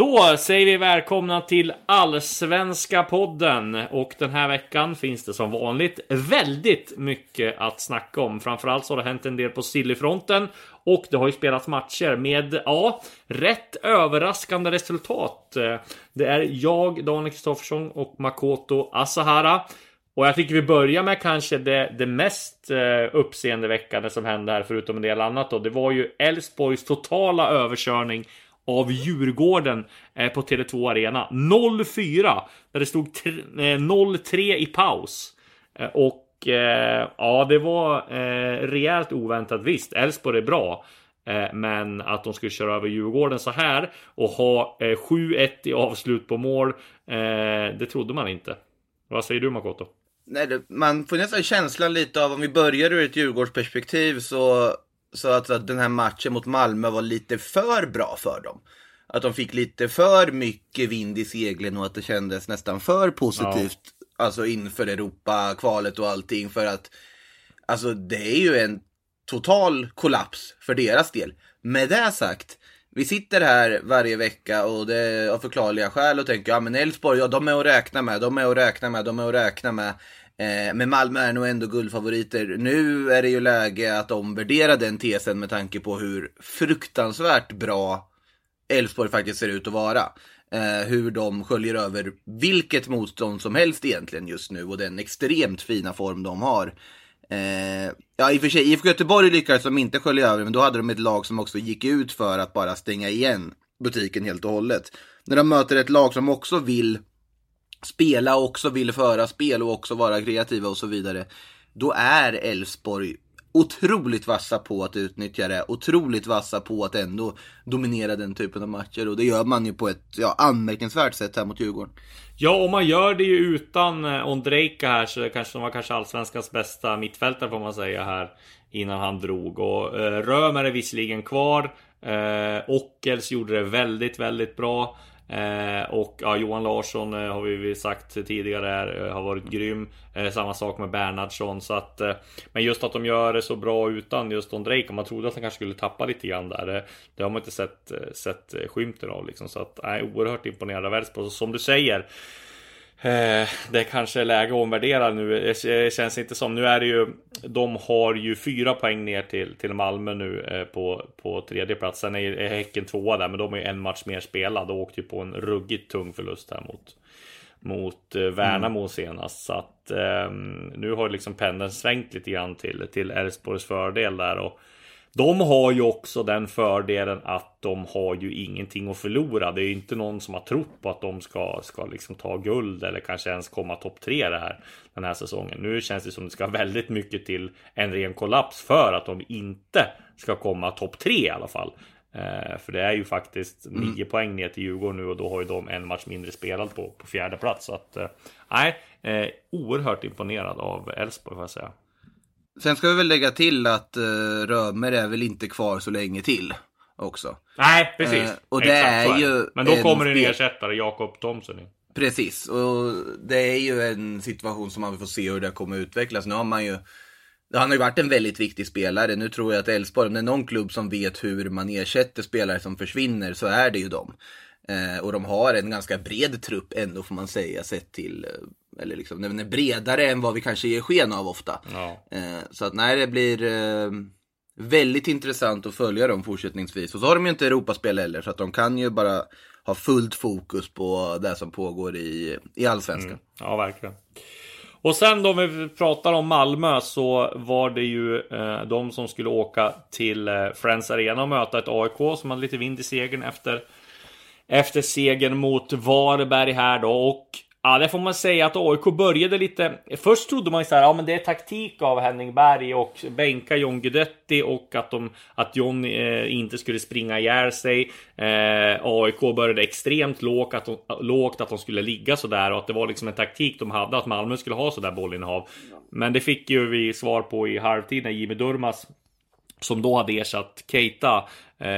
Då säger vi välkomna till Allsvenska podden och den här veckan finns det som vanligt väldigt mycket att snacka om. Framförallt så har det hänt en del på Sillyfronten och det har ju spelats matcher med, ja, rätt överraskande resultat. Det är jag, Daniel Kristoffersson och Makoto Asahara. Och jag tycker vi börjar med kanske det, det mest eh, uppseendeväckande som hände här, förutom en del annat då. Det var ju Elfsborgs totala överkörning av Djurgården eh, på Tele2 Arena. 0-4, där det stod 0-3 eh, i paus. Eh, och ja, det var rejält oväntat. Visst, Elfsborg är bra. Men att de skulle köra över Djurgården så här och ha 7-1 i avslut på mål. det trodde man inte. Vad säger du Makoto? Nej, man får nästan känslan lite av, om vi börjar ur ett Djurgårdsperspektiv så så att, att den här matchen mot Malmö var lite för bra för dem. Att de fick lite för mycket vind i seglen och att det kändes nästan för positivt. Ja. Alltså inför Europa-kvalet och allting. För att alltså det är ju en total kollaps för deras del. Med det sagt, vi sitter här varje vecka och det är av förklarliga skäl och tänker ja men Elfsborg, ja de är att räkna med, de är att räkna med, de är att räkna med. Eh, men Malmö är nog ändå guldfavoriter. Nu är det ju läge att omvärdera den tesen med tanke på hur fruktansvärt bra Elfsborg faktiskt ser ut att vara. Eh, hur de sköljer över vilket motstånd som helst egentligen just nu och den extremt fina form de har. Eh, ja, i och för sig, IFK Göteborg lyckades de inte skölja över, men då hade de ett lag som också gick ut för att bara stänga igen butiken helt och hållet. När de möter ett lag som också vill spela och också vill föra spel och också vara kreativa och så vidare. Då är Elfsborg otroligt vassa på att utnyttja det. Otroligt vassa på att ändå dominera den typen av matcher. Och det gör man ju på ett ja, anmärkningsvärt sätt här mot Djurgården. Ja, och man gör det ju utan eh, Ondrejka här så det kanske var kanske allsvenskans bästa mittfältare får man säga här. Innan han drog. Och eh, Römer är visserligen kvar. Eh, Ockels gjorde det väldigt, väldigt bra. Eh, och ja, Johan Larsson eh, har vi sagt tidigare eh, har varit grym. Eh, samma sak med Bernhardsson. Så att, eh, men just att de gör det så bra utan just Ondrejka. Man trodde att han kanske skulle tappa lite grann där. Det, det har man inte sett, eh, sett skymten av. Liksom. Så att, nej, oerhört imponerad av Elfsborg. Som du säger. Eh, det kanske är läge att omvärdera nu. Det känns inte som. Nu är det ju. De har ju fyra poäng ner till, till Malmö nu eh, på, på tredje plats. Sen är, Häcken tvåa där, men de har ju en match mer spelad och åkte ju på en ruggigt tung förlust här mot mot eh, Värnamo mm. senast. Så att eh, nu har liksom pendeln svängt lite grann till till Elfsborgs fördel där och de har ju också den fördelen att de har ju ingenting att förlora. Det är ju inte någon som har trott på att de ska, ska liksom ta guld eller kanske ens komma topp tre det här, den här säsongen. Nu känns det som det ska väldigt mycket till en ren kollaps för att de inte ska komma topp tre i alla fall. Eh, för det är ju faktiskt mm. nio poäng ner till Djurgården nu och då har ju de en match mindre spelad på, på fjärde plats. Så att, eh, nej, eh, oerhört imponerad av Elfsborg får jag säga. Sen ska vi väl lägga till att uh, Römer är väl inte kvar så länge till också. Nej, precis. Uh, och det är ju Men då kommer en ersättare, Jakob Thomsen. Precis, och det är ju en situation som man får se hur det kommer utvecklas. Nu har man ju han har ju varit en väldigt viktig spelare. Nu tror jag att Elfsborg, om det är någon klubb som vet hur man ersätter spelare som försvinner så är det ju dem. Eh, och de har en ganska bred trupp ändå får man säga sett till eh, eller liksom, den är bredare än vad vi kanske ger sken av ofta. Ja. Eh, så att nej, det blir eh, väldigt intressant att följa dem fortsättningsvis. Och så har de ju inte Europaspel heller, så att de kan ju bara ha fullt fokus på det som pågår i, i allsvenskan. Mm. Ja, verkligen. Och sen då vi pratar om Malmö så var det ju eh, de som skulle åka till eh, Friends Arena och möta ett AIK som hade lite vind i segern efter efter segern mot Varberg här då och Ja, det får man säga att AIK började lite. Först trodde man ju så här, ja, men det är taktik av Henning Berg och bänka John Guidetti och att de att John eh, inte skulle springa ihjäl sig. Eh, AIK började extremt lågt att, de, lågt, att de skulle ligga så där och att det var liksom en taktik de hade att Malmö skulle ha sådär bollinnehav. Men det fick ju vi svar på i halvtid när Jimmy Durmas som då hade ersatt Keita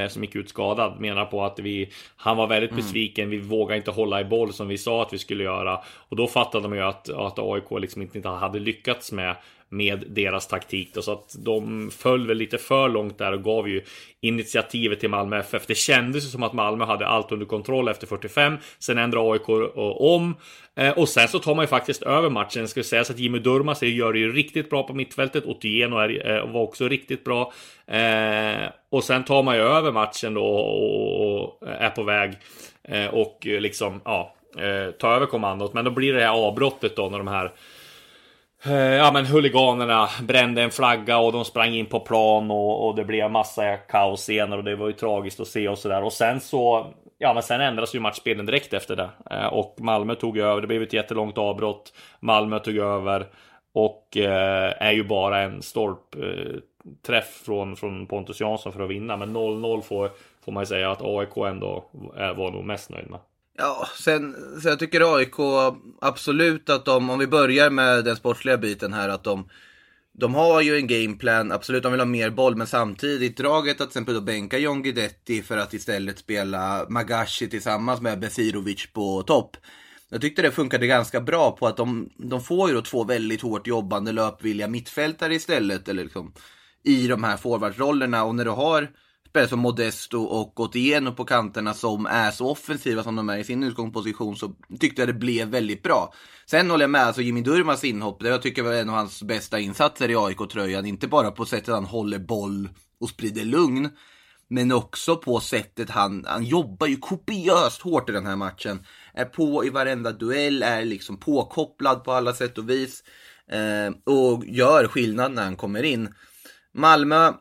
som gick ut skadad menar på att vi han var väldigt mm. besviken. Vi vågade inte hålla i boll som vi sa att vi skulle göra och då fattade man ju att, att AIK liksom inte hade lyckats med med deras taktik. Då, så att de föll väl lite för långt där och gav ju initiativet till Malmö FF. Det kändes ju som att Malmö hade allt under kontroll efter 45. Sen ändrar AIK eh, om eh, och sen så tar man ju faktiskt över matchen. Det ska sägas att Jimmy Durmaz gör det ju riktigt bra på mittfältet. Otieno eh, var också riktigt bra. Och sen tar man ju över matchen då och är på väg och liksom ja, ta över kommandot. Men då blir det här avbrottet då när de här Eh, ja men huliganerna brände en flagga och de sprang in på plan och, och det blev massa kaos scener och det var ju tragiskt att se och sådär. Och sen så, ja men sen ändras ju matchspelen direkt efter det. Eh, och Malmö tog över, det blev ett jättelångt avbrott. Malmö tog över och eh, är ju bara en stolpträff eh, från, från Pontus Jansson för att vinna. Men 0-0 får, får man ju säga att AIK ändå var nog mest nöjd med. Ja, sen, så jag tycker AIK absolut att de, om vi börjar med den sportsliga biten här, att de, de har ju en gameplan, absolut de vill ha mer boll, men samtidigt draget att till exempel då bänka John Guidetti för att istället spela Magashi tillsammans med Besirovic på topp. Jag tyckte det funkade ganska bra på att de, de får ju då två väldigt hårt jobbande löpvilliga mittfältare istället, eller liksom i de här forwardrollerna och när du har spelare som Modesto och Otieno på kanterna som är så offensiva som de är i sin utgångsposition så tyckte jag det blev väldigt bra. Sen håller jag med, alltså Jimmy Durmas inhopp, det jag tycker var en av hans bästa insatser i AIK-tröjan. Inte bara på sättet han håller boll och sprider lugn, men också på sättet han, han jobbar ju kopiöst hårt i den här matchen. Är på i varenda duell, är liksom påkopplad på alla sätt och vis. Eh, och gör skillnad när han kommer in. Malmö,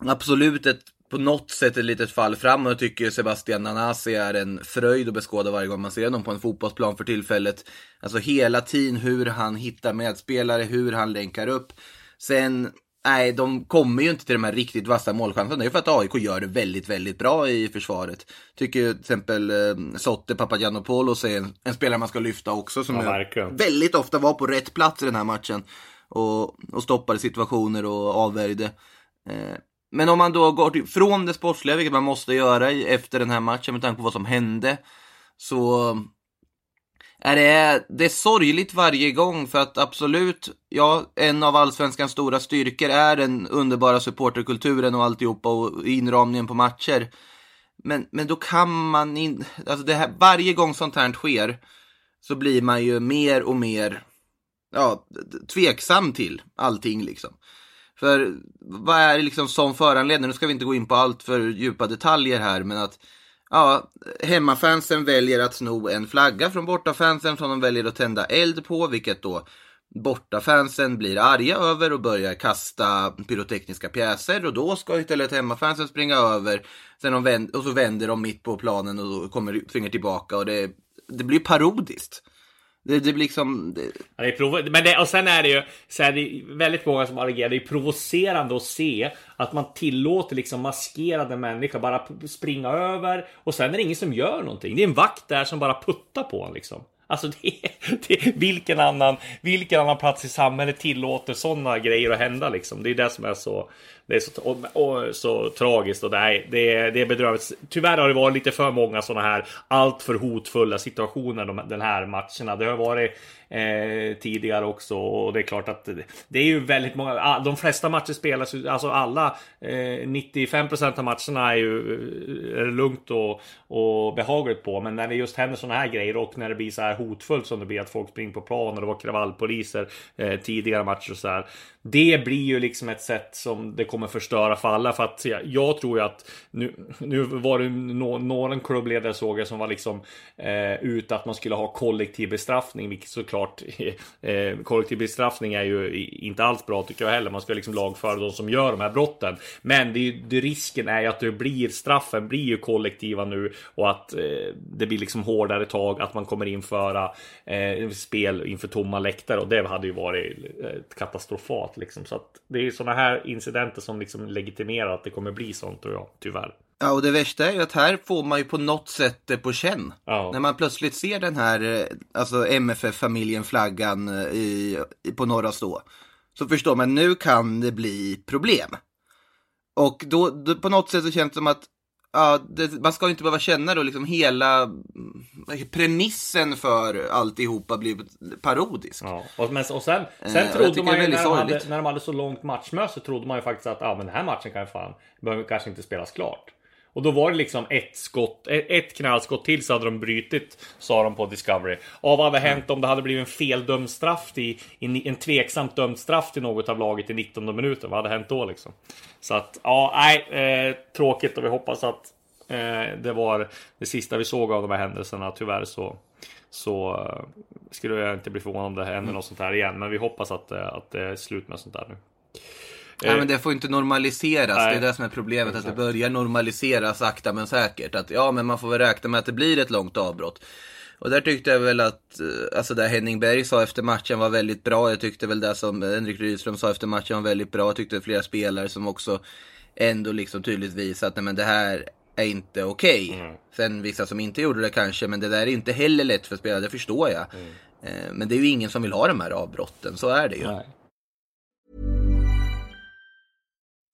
absolut ett på något sätt ett litet fall framåt. Jag tycker Sebastian Nanasi är en fröjd att beskåda varje gång man ser honom på en fotbollsplan för tillfället. Alltså hela tiden hur han hittar medspelare, hur han länkar upp. Sen, nej, de kommer ju inte till de här riktigt vassa målchanserna. Det är för att AIK gör det väldigt, väldigt bra i försvaret. Tycker till exempel eh, Sotte Papagiannopoulos är en, en, spelare man ska lyfta också. Som ja, väldigt ofta var på rätt plats i den här matchen. Och, och stoppade situationer och avvärjde. Men om man då går från det sportsliga, vilket man måste göra efter den här matchen med tanke på vad som hände, så är det, det är sorgligt varje gång för att absolut, ja, en av allsvenskans stora styrkor är den underbara supporterkulturen och alltihopa och inramningen på matcher. Men, men då kan man inte, alltså det här, varje gång sånt här sker så blir man ju mer och mer, ja, tveksam till allting liksom. För vad är det liksom som föranleder, nu ska vi inte gå in på allt för djupa detaljer här, men att ja, hemmafansen väljer att sno en flagga från bortafansen som de väljer att tända eld på, vilket då bortafansen blir arga över och börjar kasta pyrotekniska pjäser. Och då ska istället hemmafansen springa över. Sen de vänder, och så vänder de mitt på planen och kommer, springer tillbaka och det, det blir parodiskt. Det, det blir liksom... Det... Ja, det är prov... men det, och sen är det ju så här, det väldigt många som agerar, Det är provocerande att se att man tillåter liksom maskerade människor bara springa över och sen är det ingen som gör någonting. Det är en vakt där som bara puttar på en liksom. Alltså det, det, vilken, annan, vilken annan plats i samhället tillåter sådana grejer att hända liksom? Det är det som är så, det är så, och, och, så tragiskt och det det, det är bedrövligt. Tyvärr har det varit lite för många sådana här alltför hotfulla situationer de, den här matcherna. Det har varit eh, tidigare också och det är klart att det är ju väldigt många. De flesta matcher spelas ju, alltså alla eh, 95% av matcherna är ju eh, är lugnt och, och behagligt på. Men när det just händer sådana här grejer och när det blir så här hotfullt som det blir att folk springer på plan och det var kravallpoliser eh, tidigare matcher och så här. Det blir ju liksom ett sätt som det kommer förstöra för alla. För att jag tror ju att nu, nu var det no, någon klubbledare såg jag som var liksom eh, ute att man skulle ha kollektiv bestraffning, vilket såklart eh, eh kollektiv bestraffning är ju inte alls bra tycker jag heller. Man ska liksom lagföra de som gör de här brotten. Men det, det, risken är ju att det blir straffen blir ju kollektiva nu och att eh, det blir liksom hårdare tag, att man kommer införa eh, spel inför tomma läktare och det hade ju varit eh, katastrofalt liksom. Så att det är sådana här incidenter som liksom legitimerar att det kommer bli sånt tror jag, tyvärr. Ja, och det värsta är ju att här får man ju på något sätt det på känn. Ja. När man plötsligt ser den här, eh, alltså MFF-familjen-flaggan eh, i, i, på Norra Stå. Så förstår man, nu kan det bli problem. Och då, då på något sätt så känns det som att ja, det, man ska inte behöva känna då liksom hela premissen för alltihopa blir parodisk. Ja, och, men, och sen, Eh, sen jag trodde man ju när de, hade, när de hade så långt matchmöte så trodde man ju faktiskt att ah, men den här matchen kan ju fan, behöver kanske inte spelas klart. Och då var det liksom ett skott, ett knallskott till så hade de brytit, sa de på Discovery. Och vad hade hänt om det hade blivit en feldömd straff i, i en tveksamt dömd straff till något av laget i 19 minuten? Vad hade hänt då liksom? Så att, ja, nej, eh, tråkigt och vi hoppas att eh, det var det sista vi såg av de här händelserna. Tyvärr så, så eh, skulle jag inte bli förvånad om det händer något sånt här igen. Men vi hoppas att, eh, att det är slut med sånt där nu. Nej, men det får inte normaliseras. Nej. Det är det som är problemet. Att Exakt. det börjar normaliseras sakta men säkert. Att ja, men man får väl räkna med att det blir ett långt avbrott. Och där tyckte jag väl att, eh, alltså det Henning Berg sa efter matchen var väldigt bra. Jag tyckte väl det som Henrik Rydström sa efter matchen var väldigt bra. Jag tyckte flera spelare som också ändå liksom tydligt visade att nej, men det här är inte okej. Mm. Sen vissa som inte gjorde det kanske, men det där är inte heller lätt för spelare, det förstår jag. Mm. Eh, Men det är ju ingen som vill ha de här avbrotten, så är det ju. Nej.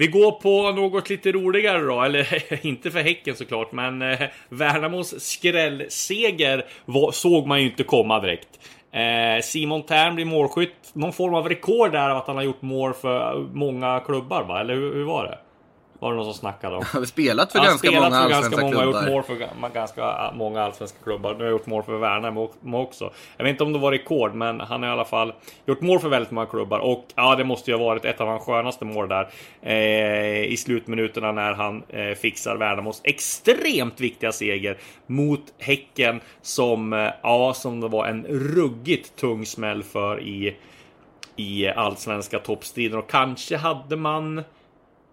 Vi går på något lite roligare då, eller inte för Häcken såklart, men eh, Värnamos skrällseger var, såg man ju inte komma direkt. Eh, Simon Tern blir målskytt, någon form av rekord där av att han har gjort mål för många klubbar va? Eller hur, hur var det? Var det någon som snackade om? Har vi spelat för Han har ganska spelat många för ganska många, har klubbar. gjort mål för ga- ganska många allsvenska klubbar. Nu har jag gjort mål för Värnamo också. Jag vet inte om det var rekord, men han har i alla fall gjort mål för väldigt många klubbar. Och ja, det måste ju ha varit ett av hans skönaste mål där. Eh, I slutminuterna när han eh, fixar Värnamos extremt viktiga seger mot Häcken. Som, eh, ja, som det var en ruggigt tung smäll för i, i allsvenska toppstriden. Och kanske hade man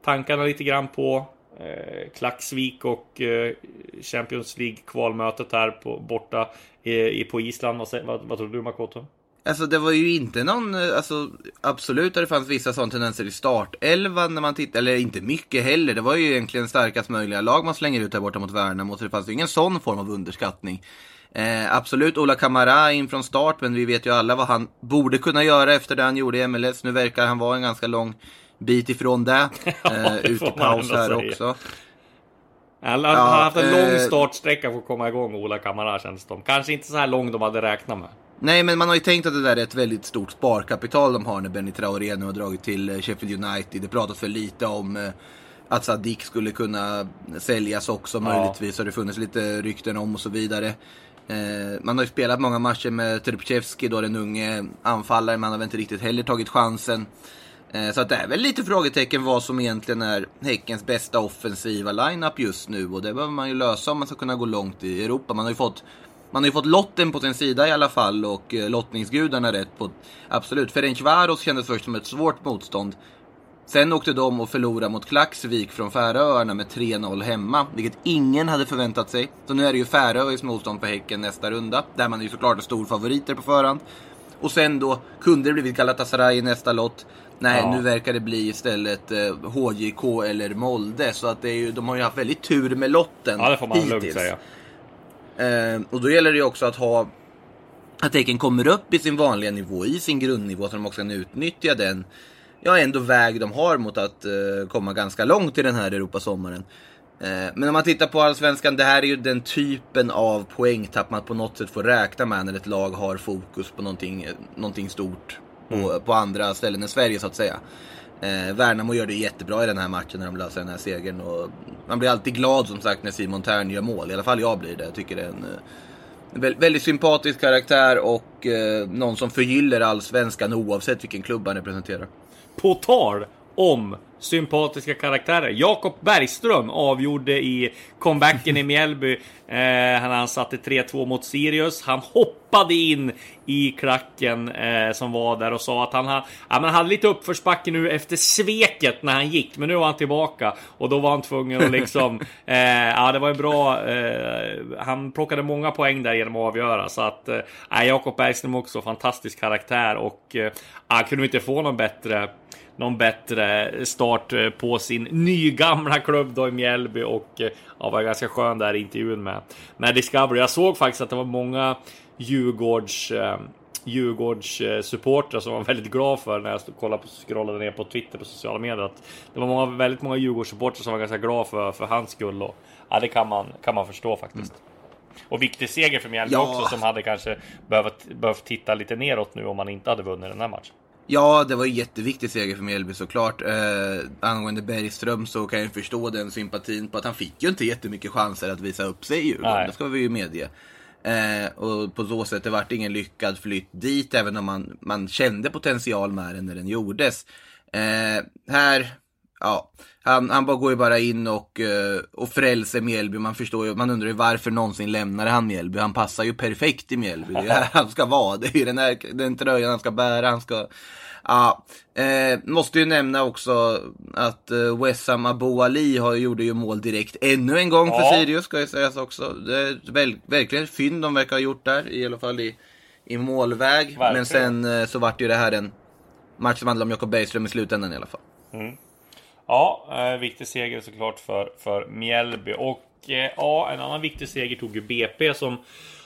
tankarna lite grann på eh, Klaxvik och eh, Champions League kvalmötet här på, borta eh, i, på Island. Vad, vad, vad tror du Makoto? Alltså det var ju inte någon, eh, alltså absolut att det fanns vissa sådana tendenser i startelvan när man tittar, eller inte mycket heller. Det var ju egentligen starkast möjliga lag man slänger ut här borta mot Värnamo, så det fanns ju ingen sån form av underskattning. Eh, absolut Ola Kamara in från start, men vi vet ju alla vad han borde kunna göra efter det han gjorde i MLS. Nu verkar han vara en ganska lång bit ifrån det. Eh, det ut i paus här säga. också. Han har Ja, haft en lång eh, startsträcka för att komma igång Ola Kamara känns det. Kanske inte så här lång de hade räknat med. Nej, men man har ju tänkt att det där är ett väldigt stort sparkapital de har när Benny Traoré nu har dragit till eh, Sheffield United. Det pratas för lite om att Sadik skulle kunna säljas också möjligtvis. Har det funnits lite rykten om och så vidare. Man har ju spelat många matcher med Trubchevski då, den unge anfallaren. Man har väl inte riktigt heller tagit chansen. Eh, så att det är väl lite frågetecken vad som egentligen är Häckens bästa offensiva lineup just nu. Och det behöver man ju lösa om man ska kunna gå långt i Europa. Man har ju fått, man har ju fått lotten på sin sida i alla fall och eh, lottningsgudarna rätt på. Absolut. Ferencvaros kändes först som ett svårt motstånd. Sen åkte de och förlorade mot Klaxvik från Färöarna med 3-0 hemma, vilket ingen hade förväntat sig. Så nu är det ju Färöis motstånd för Häcken nästa runda, där man är ju såklart är stor favoriter på förhand. Och sen då kunde det blivit Galatasaray i nästa lott. Nej, Ja. nu verkar det bli istället eh, HJK eller Molde. Så att det är ju, de har ju haft väldigt tur med lotten Ja, det får man lugnt hittills. säga. Eh, och då gäller det ju också att ha att Häcken kommer upp i sin vanliga nivå, i sin grundnivå, så de också kan utnyttja den ja, ändå väg de har mot att eh, komma ganska långt i den här Europasommaren. Eh, men om man tittar på Allsvenskan, det här är ju den typen av poängtapp man på något sätt får räkna med när ett lag har fokus på någonting, eh, någonting stort på, på andra ställen än Sverige så att säga. Eh, Värnamo gör det jättebra i den här matchen när de löser den här segern. Och man blir alltid glad som sagt när Simon Thern gör mål. I alla fall jag blir det. Jag tycker det är en eh, väldigt sympatisk karaktär och eh, någon som förgyller allsvenskan oavsett vilken klubb han representerar. På tal om sympatiska karaktärer. Jakob Bergström avgjorde i comebacken i Mjällby. Eh, han satte 3-2 mot Sirius. Han hoppade in i klacken eh, som var där och sa att han, ha, ja, men hade lite uppförsbacke nu efter sveket när han gick. Men nu var han tillbaka och då var han tvungen att liksom. eh, ja, det var en bra. Eh, han plockade många poäng där genom att avgöra så att eh, Jakob Bergström också fantastisk karaktär och eh, han kunde inte få någon bättre någon bättre start eh, på sin nygamla klubb då i Mjällby och eh, ja, var ganska skön där i intervjun med, med Discovery. Jag såg faktiskt att det var många Djurgårds eh, Djurgårds supportrar som var väldigt glad för när jag kollade på, scrollade ner på Twitter på sociala medier. Att det var många, väldigt många Djurgårds supportrar som var ganska glada för, för hans skull. Och, ja, det kan man, kan man förstå faktiskt. Mm. Och viktig seger för Mjällby ja. också som hade kanske behövt, behövt titta lite neråt nu om man inte hade vunnit den här matchen. Ja, det var en jätteviktig seger för Mjällby såklart. Eh, angående Bergström så kan jag förstå den sympatin på att han fick ju inte jättemycket chanser att visa upp sig i Djurgården. Det ska vi ju medge. Eh, och på så sätt det vart ingen lyckad flytt dit, även om man, man kände potential med den när den gjordes. Eh, här, ja, han, han bara går ju bara in och, uh, och frälser Mjällby. Man förstår ju, man undrar ju varför någonsin lämnade han Mjällby. Han passar ju perfekt i Mjällby. Det är här han ska vara. Det är ju den, här, den tröjan han ska bära. Han ska, ja. Eh, måste ju nämna också att eh, Wessam Abou Ali har, gjorde ju mål direkt ännu en gång ja. för Sirius, ska ju sägas också. Det är väl, verkligen fynd de verkar ha gjort där, i alla fall i, i målväg. Verkligen. Men sen eh, så vart ju det här en match som handlade om Jakob Bergström i slutändan i alla fall. Mm. Ja, eh, viktig seger såklart för, för Mjällby. Och eh, ja, en annan viktig seger tog ju BP som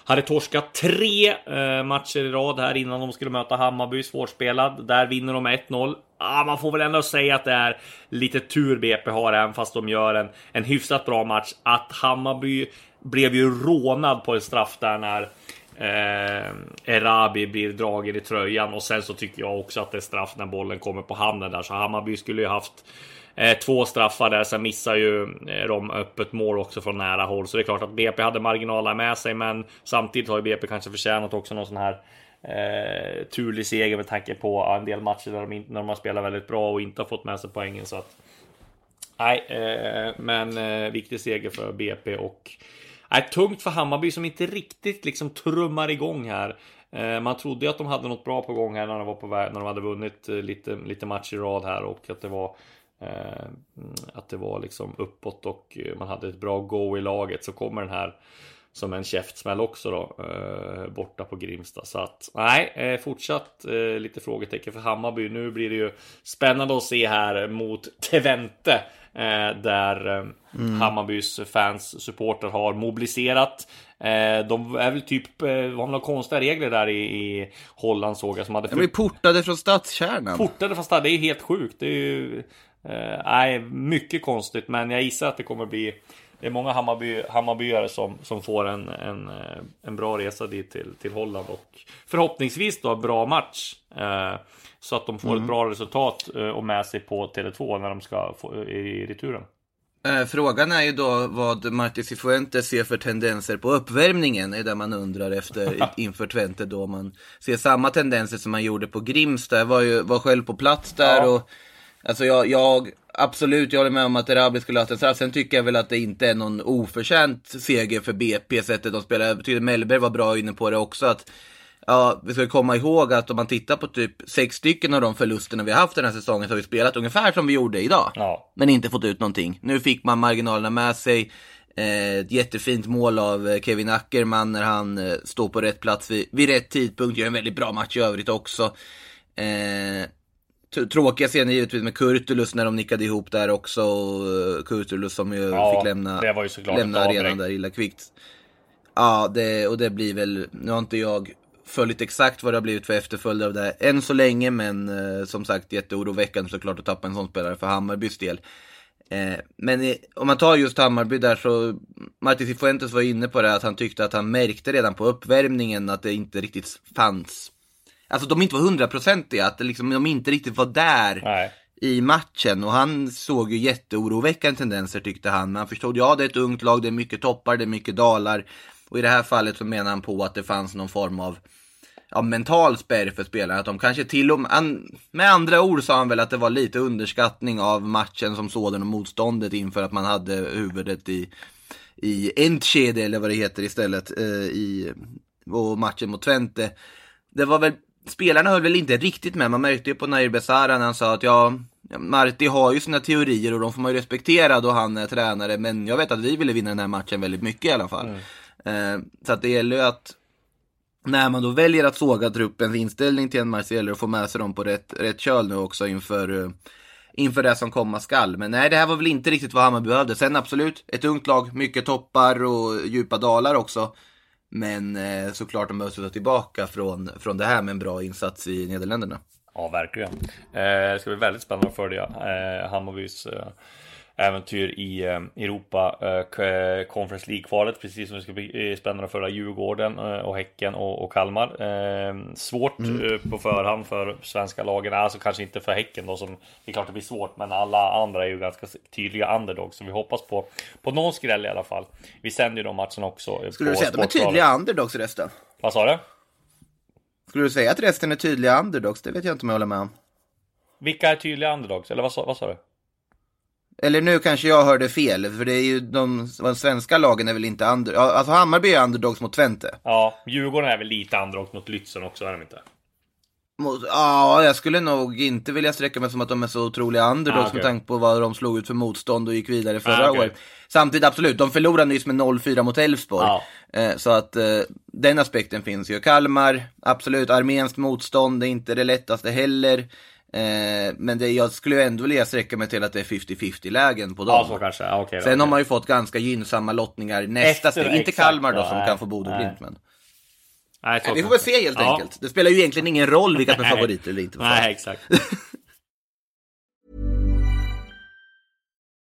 hade torskat tre eh, matcher i rad här innan de skulle möta Hammarby, svårspelad. Där vinner de 1-0. Ah, man får väl ändå säga att det är lite tur BP har, även fast de gör en, en hyfsat bra match. Att Hammarby blev ju rånad på en straff där när eh, Erabi blir dragen i tröjan och sen så tycker jag också att det är straff när bollen kommer på handen där så Hammarby skulle ju haft Eh, två straffar där, sen missar ju eh, de öppet mål också från nära håll. Så det är klart att BP hade marginaler med sig, men samtidigt har ju BP kanske förtjänat också någon sån här eh, turlig seger med tanke på en del matcher där de, när de har spelat väldigt bra och inte har fått med sig poängen. Så att, nej, eh, men eh, viktig seger för BP och nej, tungt för Hammarby som inte riktigt liksom trummar igång här. Eh, man trodde ju att de hade något bra på gång här när de var på väg, när de hade vunnit lite, lite match i rad här och att det var att det var liksom uppåt och man hade ett bra go i laget så kommer den här som en käftsmäll också då eh, borta på Grimsta så att nej eh, fortsatt lite frågetecken för Hammarby. Nu blir det ju spännande att se här mot Twente där mm. Hammarbys fans supporter har mobiliserat. De är väl typ, har några konstiga regler där i, i Holland såg jag som hade... De är portade från stadskärnan. Portade från stad, det är helt sjukt. Det är ju Eh, nej, mycket konstigt, men jag gissar att det kommer bli det är många Hammarby, Hammarbyare som, som får en, en, eh, en bra resa dit till, till Holland och förhoppningsvis då bra match. Eh, så att de får mm. ett bra resultat eh, och med sig på Tele2 när de ska få, i returen. Eh, frågan är ju då vad Martin Cifuentes ser för tendenser på uppvärmningen, är det man undrar efter inför Twente då man ser samma tendenser som man gjorde på Grimsta. Jag var ju var själv på plats där ja. och Alltså jag, jag, absolut, jag håller med om att Erabi skulle ha haft en straff. Sen tycker jag väl att det inte är någon oförtjänt seger för BP, sättet de spelar. Jag tycker Mellberg var bra inne på det också. att Ja, vi ska komma ihåg att om man tittar på typ sex stycken av de förlusterna vi har haft den här säsongen så har vi spelat ungefär som vi gjorde idag. Ja. Men inte fått ut någonting. Nu fick man marginalerna med sig. Eh, ett jättefint mål av eh, Kevin Ackerman när han eh, står på rätt plats vid, vid rätt tidpunkt. Gör en väldigt bra match i övrigt också. Eh, tråkiga scener givetvis med Kurtulus när de nickade ihop där också. Eh, Kurtulus som ju ja, fick lämna, lämna arenan där illa kvickt. Ja, det, och det blir väl, nu har inte jag följt exakt vad det har blivit för efterföljder av det än så länge, men eh, som sagt jätteoroväckande såklart att tappa en sån spelare för Hammarbys del. Eh, men i, om man tar just Hammarby där så, Martin Cifuentes var inne på det att han tyckte att han märkte redan på uppvärmningen att det inte riktigt fanns alltså de inte var hundraprocentiga, att liksom, de inte riktigt var där Nej. i matchen. Och han såg ju jätteoroväckande tendenser tyckte han. Men han förstod, ja det är ett ungt lag, det är mycket toppar, det är mycket dalar. Och i det här fallet så menar han på att det fanns någon form av ja, mental spärr för spelarna. Att de kanske till och med, an, med andra ord sa han väl att det var lite underskattning av matchen som sådan och motståndet inför att man hade huvudet i, i Entschede eller vad det heter istället. Eh, i, och matchen mot Twente. Det var väl, spelarna höll väl inte riktigt med. Man märkte ju på Nair Besara när han sa att ja, Marti har ju sina teorier och de får man ju respektera då han är tränare. Men jag vet att vi ville vinna den här matchen väldigt mycket i alla fall. Mm. Eh, så att det gäller ju att när man då väljer att såga truppens inställning till en match gäller det att få med sig dem på rätt, rätt köl nu också inför, eh, inför det som komma skall. Men nej, det här var väl inte riktigt vad Hammarby behövde. Sen absolut, ett ungt lag, mycket toppar och djupa dalar också. Men eh, såklart de behöver sluta tillbaka från, från det här med en bra insats i Nederländerna. Ja, verkligen. Eh, det ska bli väldigt spännande att följa eh, Hammarbys eh, äventyr i Europa Conference League-kvalet. Precis som det ska bli spännande att följa Djurgården och Häcken och, Kalmar. svårt mm. på förhand för svenska lagen. Alltså kanske inte för Häcken då som det är klart det blir svårt. Men alla andra är ju ganska tydliga underdogs. Så vi hoppas på, på någon skräll i alla fall. Vi sänder ju de matcherna också. Skulle du säga att de är tydliga underdogs resten? Vad sa du? Skulle du säga att resten är tydliga underdogs? Det vet jag inte om jag håller med om. Vilka är tydliga underdogs? Eller vad sa, vad sa du? Eller nu kanske jag hörde fel, för det är ju de, de svenska lagen är väl inte under... Alltså Hammarby är underdogs mot Twente. Ja, Djurgården är väl lite underdogs mot Lützen också, är de inte? Mot, ja, jag skulle nog inte vilja sträcka mig som att de är så otroliga underdogs ah, okay. med tanke på vad de slog ut för motstånd och gick vidare förra ah, okay. året. Samtidigt absolut, de förlorade nyss med 0-4 mot Elfsborg. Ah. Eh, så att eh, den aspekten finns ju. Kalmar, absolut, arméns motstånd är inte det lättaste heller. Eh, men det, jag skulle ändå vilja sträcka mig till att det är 50-50 lägen på dem. Ja, så kanske. Okay, Sen okay. har man ju fått ganska gynnsamma lottningar nästa Efter, steg. Inte Kalmar då som nej, kan få Bodö Glimt. Men... Nej, vi får väl se helt ja. enkelt. Det spelar ju egentligen ingen roll vilka som är favoriter eller inte. Nej, exakt.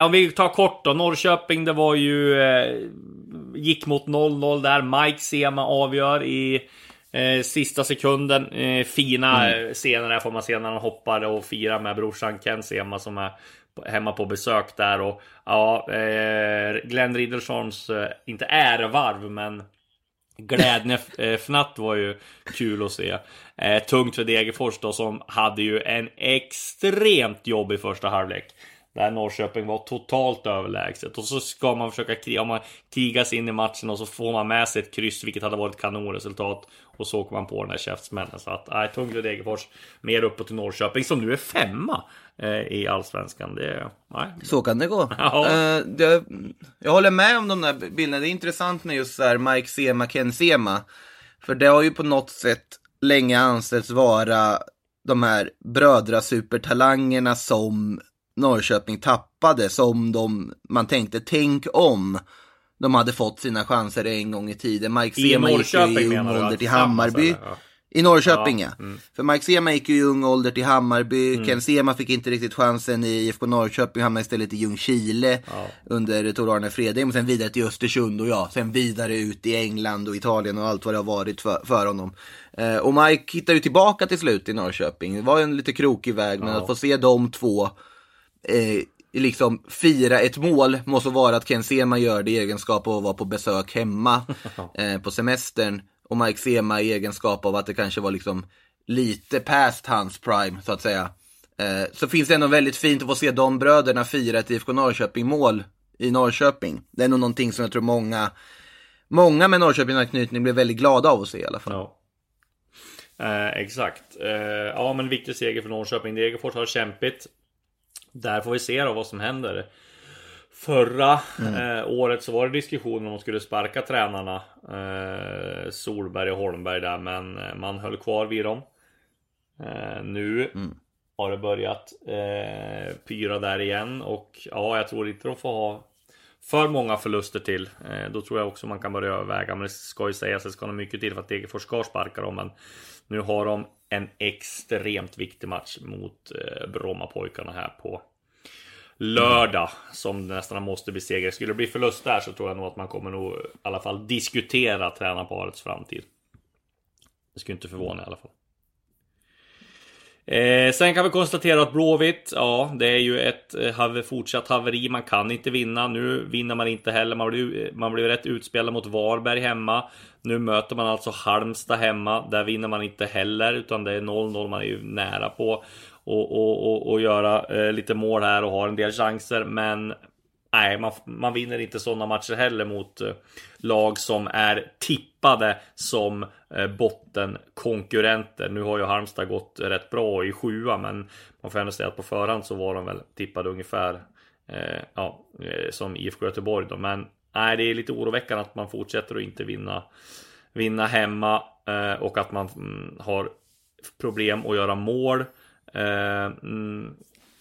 Om vi tar kort då, Norrköping, det var ju eh, gick mot 0-0 där. Mike Sema avgör i eh, sista sekunden. Eh, fina mm. Eh, scener där får man se när han hoppar och firar med brorsan Ken Sema som är hemma på besök där. Och ja, eh, Glenn Ridderssons, eh, inte ärevarv, men Glädjefnatt var ju kul att se. Tungt för Degerfors då som hade ju en extremt jobbig första halvlek. Där Norrköping var totalt överlägset. Och så ska man försöka kriga, man krigas in i matchen och så får man med sig ett kryss, vilket hade varit kanonresultat. Och så åker man på den där käftsmällen. Så att, nej, Tungle Degerfors mer uppåt till Norrköping som nu är femma eh, i allsvenskan. Det, nej. Så kan det gå. Ja. Uh, det, jag håller med om de där bilderna. Det är intressant med just så här Mike Sema, Ken Sema. För det har ju på något sätt länge ansetts vara de här brödrasupertalangerna som Norrköping tappade som de, man tänkte, tänk om de hade fått sina chanser en gång i tiden. Mike Sema gick ju i ung ålder till Hammarby. Ja. I Norrköping ja. ja. Mm. För Mike Sema gick ju i ung ålder till Hammarby. Mm. Ken Sema fick inte riktigt chansen i IFK Norrköping. Hamnade istället i Ljungskile ja. under Tor Arne Fredheim. Och sen vidare till Östersund och ja, sen vidare ut i England och Italien och allt vad det har varit för, för honom. Eh, och Mike hittade ju tillbaka till slut i Norrköping. Det var en lite krokig väg, men att få se de två eh, liksom fira ett mål måste vara att Ken Sema gör det i egenskap av att vara på besök hemma eh, på semestern. Och Mike Sema i egenskap av att det kanske var liksom lite past hans prime så att säga. Eh, så finns det ändå väldigt fint att få se de bröderna fira ett IFK Norrköping-mål i Norrköping. Det är nog någonting som jag tror många, många med Norrköping-anknytning blir väldigt glada av att se i alla fall. Ja. Eh, exakt. Eh, ja, men viktig seger för Norrköping. Degerfors har kämpigt. Där får vi se då vad som händer. Förra mm. eh, året så var det diskussion om de skulle sparka tränarna eh, Solberg och Holmberg där men eh, man höll kvar vid dem. Eh, nu mm. har det börjat eh, pyra där igen och ja, jag tror inte de får ha för många förluster till. Eh, då tror jag också man kan börja överväga. Men det ska ju sägas, det ska nog mycket till för att Degerfors ska sparka dem. Men nu har de en extremt viktig match mot eh, Brommapojkarna här på lördag som nästan måste bli seger. Skulle det bli förlust där så tror jag nog att man kommer nog i alla fall diskutera tränarparets framtid. Det skulle inte förvåna i alla fall. Eh, sen kan vi konstatera att Blåvitt, ja, det är ju ett eh, fortsatt haveri. Man kan inte vinna. Nu vinner man inte heller. Man blir, eh, man blir rätt utspelad mot Varberg hemma. Nu möter man alltså Halmstad hemma. Där vinner man inte heller, utan det är 0-0. Man är ju nära på och, och, och, och göra eh, lite mål här och har en del chanser. Men nej, man, man vinner inte sådana matcher heller mot eh, lag som är tippade som eh, bottenkonkurrenter. Nu har ju Halmstad gått rätt bra i sjua, men man får ändå säga att på förhand så var de väl tippade ungefär eh, ja, eh, som IFK Göteborg då. Men nej, det är lite oroväckande att man fortsätter att inte vinna, vinna hemma eh, och att man mm, har problem att göra mål. Eh, mm,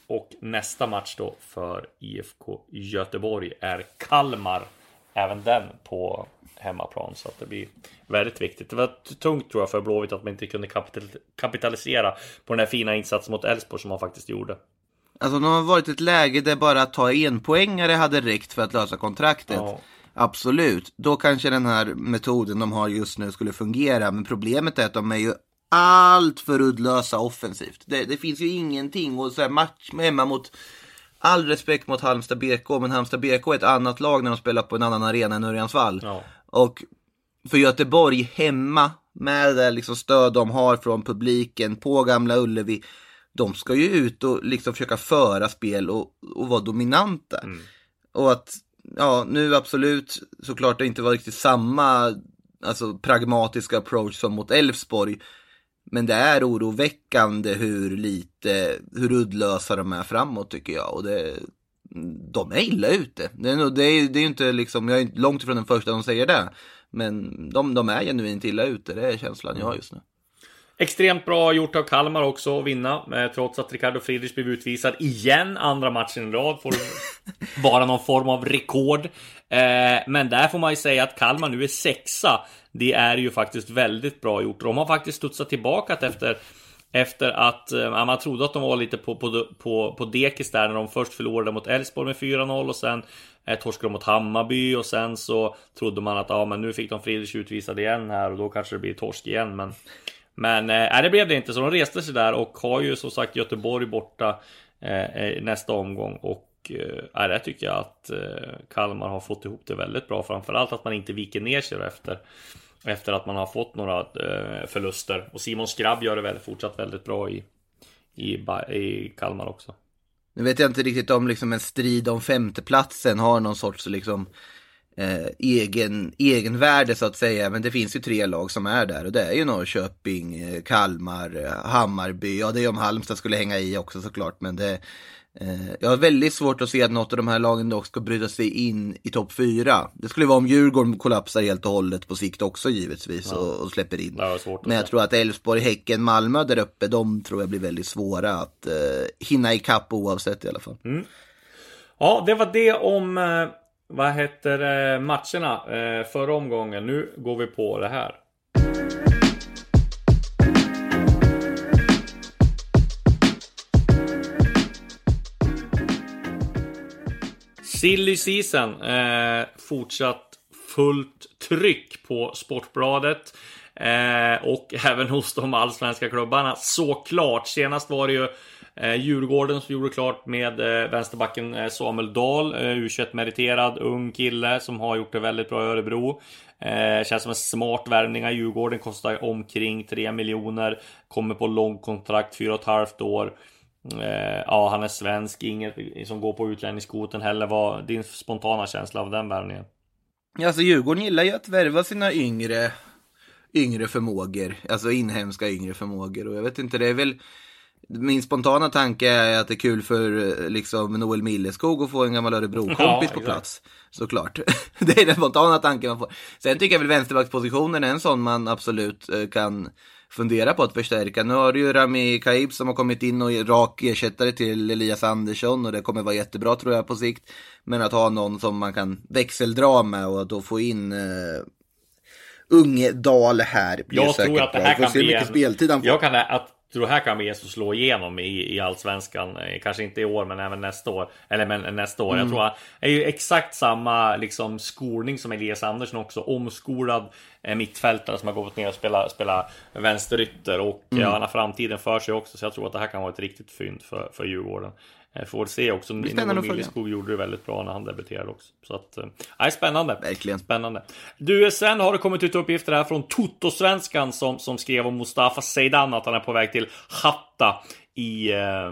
och nästa match då för IFK Göteborg är Kalmar. Även den på hemmaplan så att det blir väldigt viktigt. Det var tungt tror jag för Blåvitt att man inte kunde kapitalisera på den här fina insatsen mot Elfsborg som man faktiskt gjorde. Alltså de har varit i ett läge där bara att ta en poängare hade räckt för att lösa kontraktet. Ja. Absolut, då kanske den här metoden de har just nu skulle fungera. Men problemet är att de är ju allt för uddlösa offensivt. Det, det, finns ju ingenting. Och så här match hemma mot, all respekt mot Halmstad BK, men Halmstad BK är ett annat lag när de spelar på en annan arena än Örjansvall. Ja. Och för Göteborg hemma, med det liksom stöd de har från publiken på Gamla Ullevi, de ska ju ut och liksom försöka föra spel och, och vara dominanta. Mm. Och att, ja, nu absolut, såklart det inte var riktigt samma alltså, pragmatiska approach som mot Elfsborg. Men det är oroväckande hur lite, hur uddlösa de är framåt tycker jag. Och det, de är illa ute. Det är, det är, det är inte liksom, jag är långt ifrån den första som säger det. Men de, de är genuint illa ute, det är känslan jag har just nu. Extremt bra gjort av Kalmar också att vinna. Eh, trots att Ricardo Friedrich blev utvisad igen andra matchen i rad. Får vara någon form av rekord. Eh, men där får man ju säga att Kalmar nu är sexa. Det är ju faktiskt väldigt bra gjort. De har faktiskt studsat tillbaka efter efter att eh, man trodde att de var lite på, på, på, på dekis där när de först förlorade mot Elfsborg med 4-0 och sen eh, torskade de mot Hammarby och sen så trodde man att ja, men nu fick de Friedrich utvisad igen här och då kanske det blir torsk igen. Men, men eh, det blev det inte så de reste sig där och har ju som sagt Göteborg borta eh, nästa omgång och eh, det tycker jag att eh, Kalmar har fått ihop det väldigt bra. Framförallt att man inte viker ner sig efter efter att man har fått några eh, förluster. Och Simon Skrabb gör det väl fortsatt väldigt bra i, i, i Kalmar också. Nu vet jag inte riktigt om liksom en strid om femteplatsen har någon sorts liksom eh, egen, egenvärde så att säga. Men det finns ju tre lag som är där och det är ju Norrköping, eh, Kalmar, eh, Hammarby. Ja, det är om Halmstad skulle hänga i också såklart. Men det, Eh, jag har väldigt svårt att se att något av de här lagen dock ska bryta sig in i topp fyra. Det skulle vara om Djurgården kollapsar helt och hållet på sikt också givetvis ja. och, och, släpper in. Men jag tror att Elfsborg, Häcken, Malmö där uppe, de tror jag blir väldigt svåra att uh, hinna ikapp oavsett i alla fall. Mm. Ja, det var det om uh, vad heter eh, matcherna eh, förra omgången. Nu går vi på det här. Silly season. Eh, fortsatt fullt tryck på Sportbladet. Eh, och även hos de allsvenska klubbarna såklart. Senast var det ju eh, Djurgården som gjorde klart med eh, vänsterbacken eh, Samuel Dahl. Eh, U21-meriterad ung kille som har gjort det väldigt bra i Örebro. Eh, känns som en smart värvning av Djurgården. Kostar omkring 3 miljoner. Kommer på långkontrakt, 4,5 år. Eh, ja, han är svensk, inget som går på utlänningskvoten heller. Vad din spontana känsla av den värvningen? Alltså Djurgården gillar ju att värva sina yngre, yngre förmågor, alltså inhemska yngre förmågor. Och jag vet inte, det är väl min spontana tanke är att det är kul för liksom Noel Milleskog att få en gammal Örebro-kompis ja, på plats. Såklart. det är den spontana tanken man får. Sen tycker jag väl vänsterbackspositionen är en sån man absolut eh, kan fundera på att förstärka. Nu har du ju Rami Kaib som har kommit in och är rak ersättare till Elias Andersson och det kommer vara jättebra tror jag på sikt. Men att ha någon som man kan växeldra med och då få in uh, Unge Dal här. Blir jag tror att det här kan bli en... speltid han får. Jag kan att tror här kan att slå igenom i, i allsvenskan. Eh, kanske inte i år, men även nästa år. Eller men nästa år. Mm. Jag tror det är ju exakt samma liksom skolning som Elias Andersson också. Omskolad eh, mittfältare som har gått ner och spelat, spelat vänsterytter. Och mm. ja, han har framtiden för sig också. Så jag tror att det här kan vara ett riktigt fynd för, för Djurgården. Eh, får se också. Nino Milleskog gjorde det väldigt bra när han debuterade också. Så att, äh, spännande. Verkligen. Spännande. Du, sen har det kommit ut uppgifter här från Toto-svenskan som, som skrev om Mustafa Zeidan att han är på väg till Hatta i eh,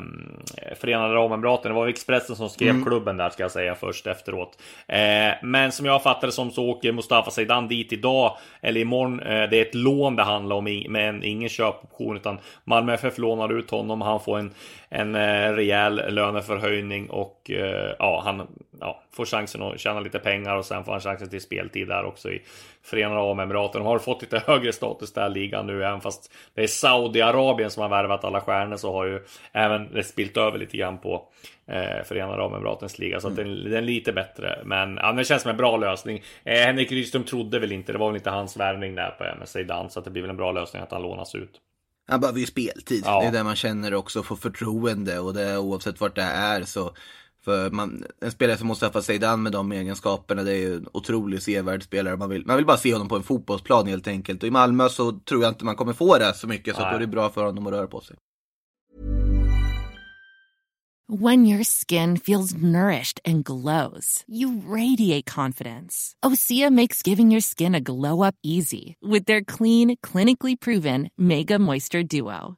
Förenade Arabemiraten. Det var Expressen som skrev mm. klubben där ska jag säga först efteråt. Eh, men som jag fattade som så åker Mustafa Zeidan dit idag eller imorgon. Eh, det är ett lån det handlar om, men ingen köpoption utan Malmö FF lånar ut honom. Han får en, en eh, rejäl löneförhöjning och eh, ja, han ja, får chansen att tjäna lite pengar och sen får han chansen till speltid där också i Förenade Arabemiraten. Har fått lite högre status där ligan nu, även fast det är Saudiarabien som har värvat alla stjärnor så har ju även det spilt över lite grann på eh, Förenade Arabemiratens liga. Så mm. att den, den, är lite bättre. Men ja, det känns som en bra lösning. Eh, Henrik Rydström trodde väl inte, det var väl inte hans värvning där på MSC Dan, så att det blir väl en bra lösning att han lånas ut. Han behöver ju speltid. Ja. Det är det man känner också, få förtroende och det oavsett vart det är så för man, en spelare som Mustafa Zeidan med de egenskaperna, det är ju en otroligt sevärd spelare. Man vill, man vill bara se honom på en fotbollsplan helt enkelt. Och i Malmö så tror jag inte man kommer få det så mycket, så då är det bra för honom att röra på sig. When your skin feels nourished and glows, you radiate confidence. Osea makes giving your skin a glow up easy with their clean, clinically proven Mega Moisture Duo.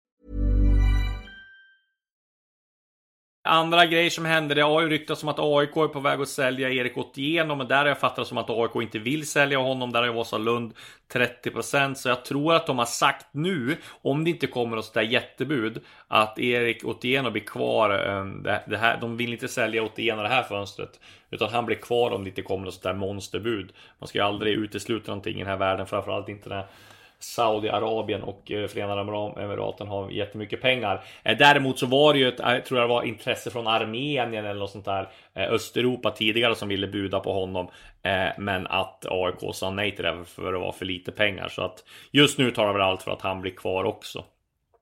Andra grejer som händer, det har ju ryktats om att AIK är på väg att sälja Erik Otieno, men där har jag fattat som att AIK inte vill sälja honom. Där har ju Vasalund 30% så jag tror att de har sagt nu, om det inte kommer något sådär jättebud, att Erik Otieno blir kvar. Eh, det här, de vill inte sälja Otieno det här fönstret, utan han blir kvar om det inte kommer något sådär monsterbud. Man ska ju aldrig utesluta någonting i den här världen, framförallt inte när Saudiarabien och eh, Förenade Arabemiraten har jättemycket pengar. Eh, däremot så var det ju ett, eh, tror jag det var intresse från Armenien eller något sånt där Östeuropa tidigare som ville buda på honom. Men att AIK sa nej till det för att det var för lite pengar. Så att just nu talar väl allt för att han blir kvar också.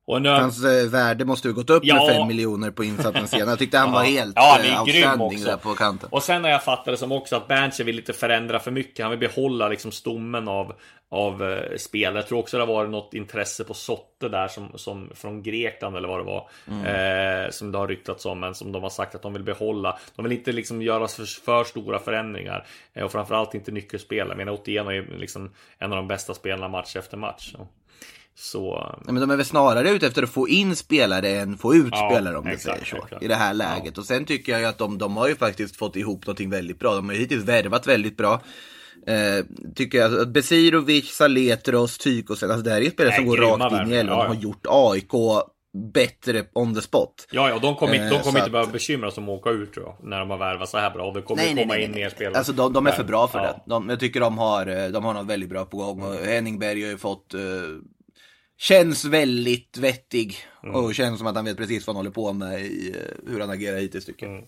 Och nu... Hans värde måste ju gått upp ja. med 5 miljoner på insatsen senare. Jag tyckte han var helt ja, är outstanding där på kanten. Och sen har jag fattat det som också att Berntsen vill inte förändra för mycket. Han vill behålla liksom stommen av, av uh, spel. Jag tror också det har varit något intresse på Sotte där som, som från Grekland eller vad det var. Mm. Eh, som det har ryktats om, men som de har sagt att de vill behålla. De vill inte liksom göra för, för stora förändringar eh, och framförallt inte nyckelspelare. Jag menar Otieno är liksom en av de bästa spelarna match efter match. Så. Så... Nej, men de är väl snarare ute efter att få in spelare än få ut ja, spelare om du säger så. Exakt. I det här läget. Ja. Och sen tycker jag ju att de, de har ju faktiskt fått ihop någonting väldigt bra. De har ju hittills värvat väldigt bra. Eh, tycker jag att Besirovic, Saletros, Tykosen, alltså det här är spelare som går rakt in i elvan ja, och har gjort AIK bättre on the spot. Ja, ja, de kommer inte, de eh, kommer inte behöva bekymra sig om att åka ut tror jag, när de har värvat så här bra. Det kommer nej, komma nej, in nej. mer spelare. Alltså de, de är för bra för ja. det. De, jag tycker de har, eh, de har något väldigt bra på gång. Och Henning Berg har ju fått uh, Känns väldigt vettig mm. och känns som att han vet precis vad han håller på med i uh, hur han agerar hittills tycker jag. Mm.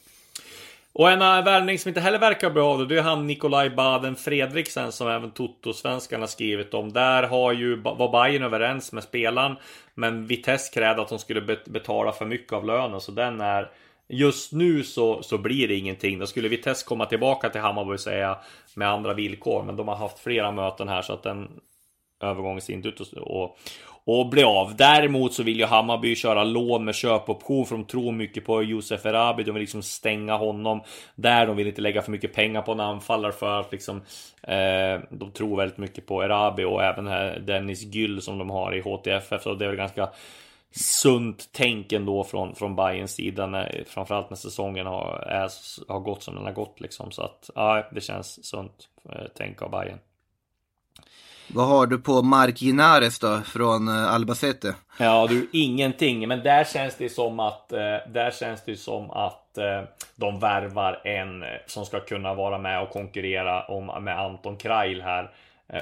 Och en värvning som inte heller verkar bra det är han Nikolaj Baden Fredriksen som även Toto-svenskarna skrivit om. Där har ju, var Bayern överens med spelaren. Men Vitesse krävde att de skulle betala för mycket av lönen så den är Just nu så, så blir det ingenting. Då skulle Vitesse komma tillbaka till Hammarby säga med andra villkor. Men de har haft flera möten här så att den övergången ser inte ut att och, och bli av. Däremot så vill ju Hammarby köra lån med köpoption för de tror mycket på Josef Erabi. De vill liksom stänga honom där. De vill inte lägga för mycket pengar på en anfallare för att liksom eh, de tror väldigt mycket på Erabi och även här Dennis Gyll som de har i HTFF. Så det är väl ganska sunt tänk ändå från, från Bayerns sida när, framförallt när säsongen har, är, har gått som den har gått liksom. Så att ja, det känns sunt eh, tänk av Bayern. Vad har du på Mark Ginares då, från eh, Albacete? Ja, du, ingenting. Men där känns det som att, eh, där känns det som att eh, de värvar en som ska kunna vara med och konkurrera om, med Anton Krail här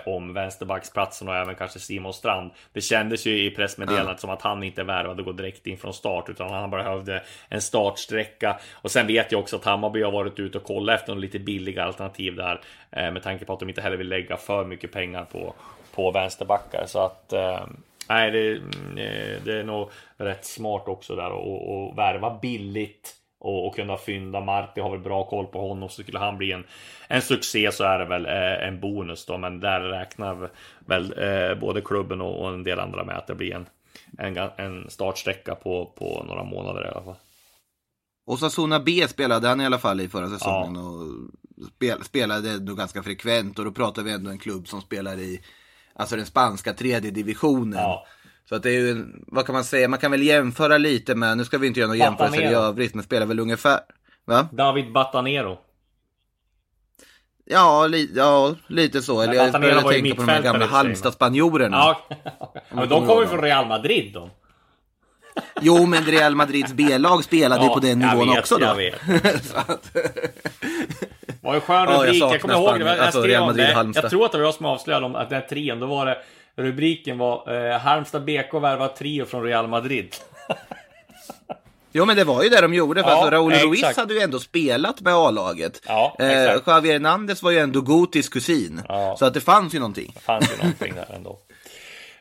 om vänsterbacksplatsen och även kanske Simon Strand. Det kändes ju i pressmeddelandet mm. som att han inte värvade gå direkt in från start utan han behövde en startsträcka. Och sen vet jag också att Hammarby har varit ute och kollat efter lite billiga alternativ där med tanke på att de inte heller vill lägga för mycket pengar på, på vänsterbackar. Så att Nej, det, eh, det är nog rätt smart också där att värva billigt och, och kunna fynda Marti har väl bra koll på honom så skulle han bli en, en succé så är det väl eh, en bonus då men där räknar väl eh, både klubben och, och, en del andra med att det blir en, en, en startsträcka på, på några månader i alla fall. Osasuna B spelade han i alla fall i förra säsongen ja. och spel, spelade ändå ganska frekvent och då pratar vi ändå en klubb som spelar i alltså den spanska tredje divisionen. Ja. Så att det är ju, vad kan man säga, man kan väl jämföra lite med, nu ska vi inte göra några jämförelser i övrigt, men spelar väl ungefär, va? David Batanero. Ja, li, ja lite så. Eller jag började tänka på de här gamla Halmstad-spanjorerna. Ja, men de kommer ju från Real Madrid då. Jo, men Real Madrids B-lag spelade ja, på den nivån vet, också då. Jag vet. var en skön rubrik. Ja, jag, jag kommer ihåg det. Jag, alltså, om det. Jag tror att det var jag som avslöjade om att den här trion. Då var det rubriken var eh, Halmstad BK värvar trio från Real Madrid. Jo men det var ju det de gjorde, för ja, alltså, Raúl Ruiz hade ju ändå spelat med A-laget. Ja, eh, Javier Hernandez var ju ändå Gotis kusin. Ja. Så att det fanns ju någonting. Det fanns ju någonting där ändå.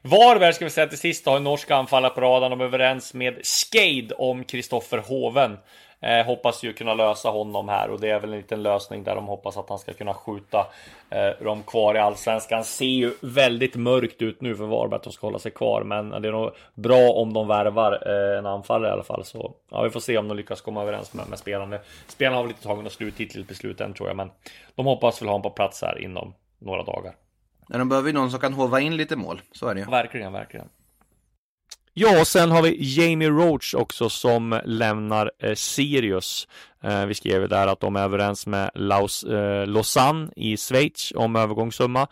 Varberg ska vi säga till sist har en norsk anfallare på radarn. De är överens med Skade om Kristoffer Hoven. Eh, hoppas ju kunna lösa honom här och det är väl en liten lösning där de hoppas att han ska kunna skjuta eh, dem kvar i allsvenskan. Ser ju väldigt mörkt ut nu för Varberg att de ska hålla sig kvar, men det är nog bra om de värvar eh, en anfallare i alla fall. Så ja, vi får se om de lyckas komma överens med, med spelarna. Spelarna har väl inte tagit något slutgiltigt beslut än tror jag, men de hoppas väl ha honom på plats här inom några dagar. Ja, de behöver ju någon som kan hova in lite mål. Så är det ju. Verkligen, verkligen. Ja, och sen har vi Jamie Roach också som lämnar eh, Sirius. Eh, vi skrev där att de är överens med Laus, eh, Lausanne i Schweiz om övergångssumma.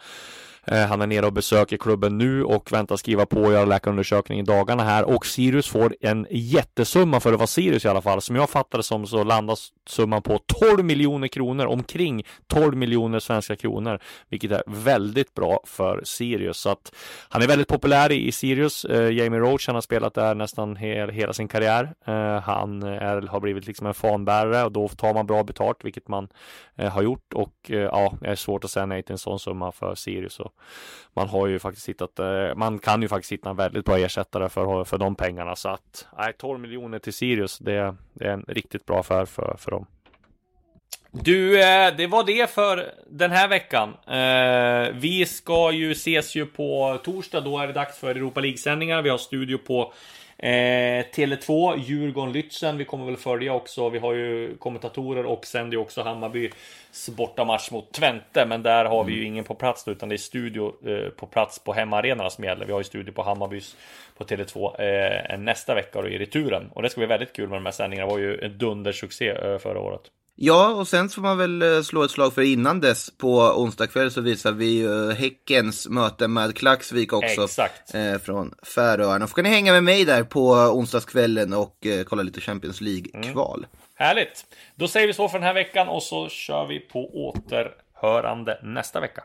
Eh, han är nere och besöker klubben nu och väntar skriva på och göra läkarundersökning i dagarna här och Sirius får en jättesumma för att vara Sirius i alla fall. Som jag fattar det som så landas summan på 12 miljoner kronor, omkring 12 miljoner svenska kronor, vilket är väldigt bra för Sirius. Så att han är väldigt populär i, Sirius. Eh, Jamie Roach, han har spelat där nästan hela, hela sin karriär. Eh, han är, har blivit liksom en fanbärare och då tar man bra betalt, vilket man har gjort och ja, det är svårt att säga nej till en sån summa för Sirius. Och man har ju faktiskt hittat, eh, man kan ju faktiskt hitta en väldigt bra ersättare för, för de pengarna. Så att, nej, 12 miljoner till Sirius, det, det är en riktigt bra affär för, för dem. Du, eh, det var det för den här veckan. Eh, vi ska ju ses ju på torsdag, då är det dags för Europa League-sändningar. Vi har studio på Eh, Tele2, Djurgården, Lützen. Vi kommer väl följa också. Vi har ju kommentatorer och sänder ju också Hammarbys bortamatch mot Twente. Men där har vi ju mm. ingen på plats utan det är studio eh, på plats på hemmaarenorna som gäller. Vi har ju studio på Hammarbys på Tele2 eh, nästa vecka och i returen. Och det ska bli väldigt kul med de här sändningarna. Det var ju en dundersuccé eh, förra året. Ja, och sen får man väl eh, slå ett slag för innan dess. På onsdag kväll så visar vi uh, Häckens möte med Klaxvik också. Exakt. Eh, från Färöarna. Får kan ni hänga med mig där på onsdagskvällen och eh, kolla lite Champions League-kval. Mm. Härligt! Då säger vi så för den här veckan och så kör vi på återhörande nästa vecka.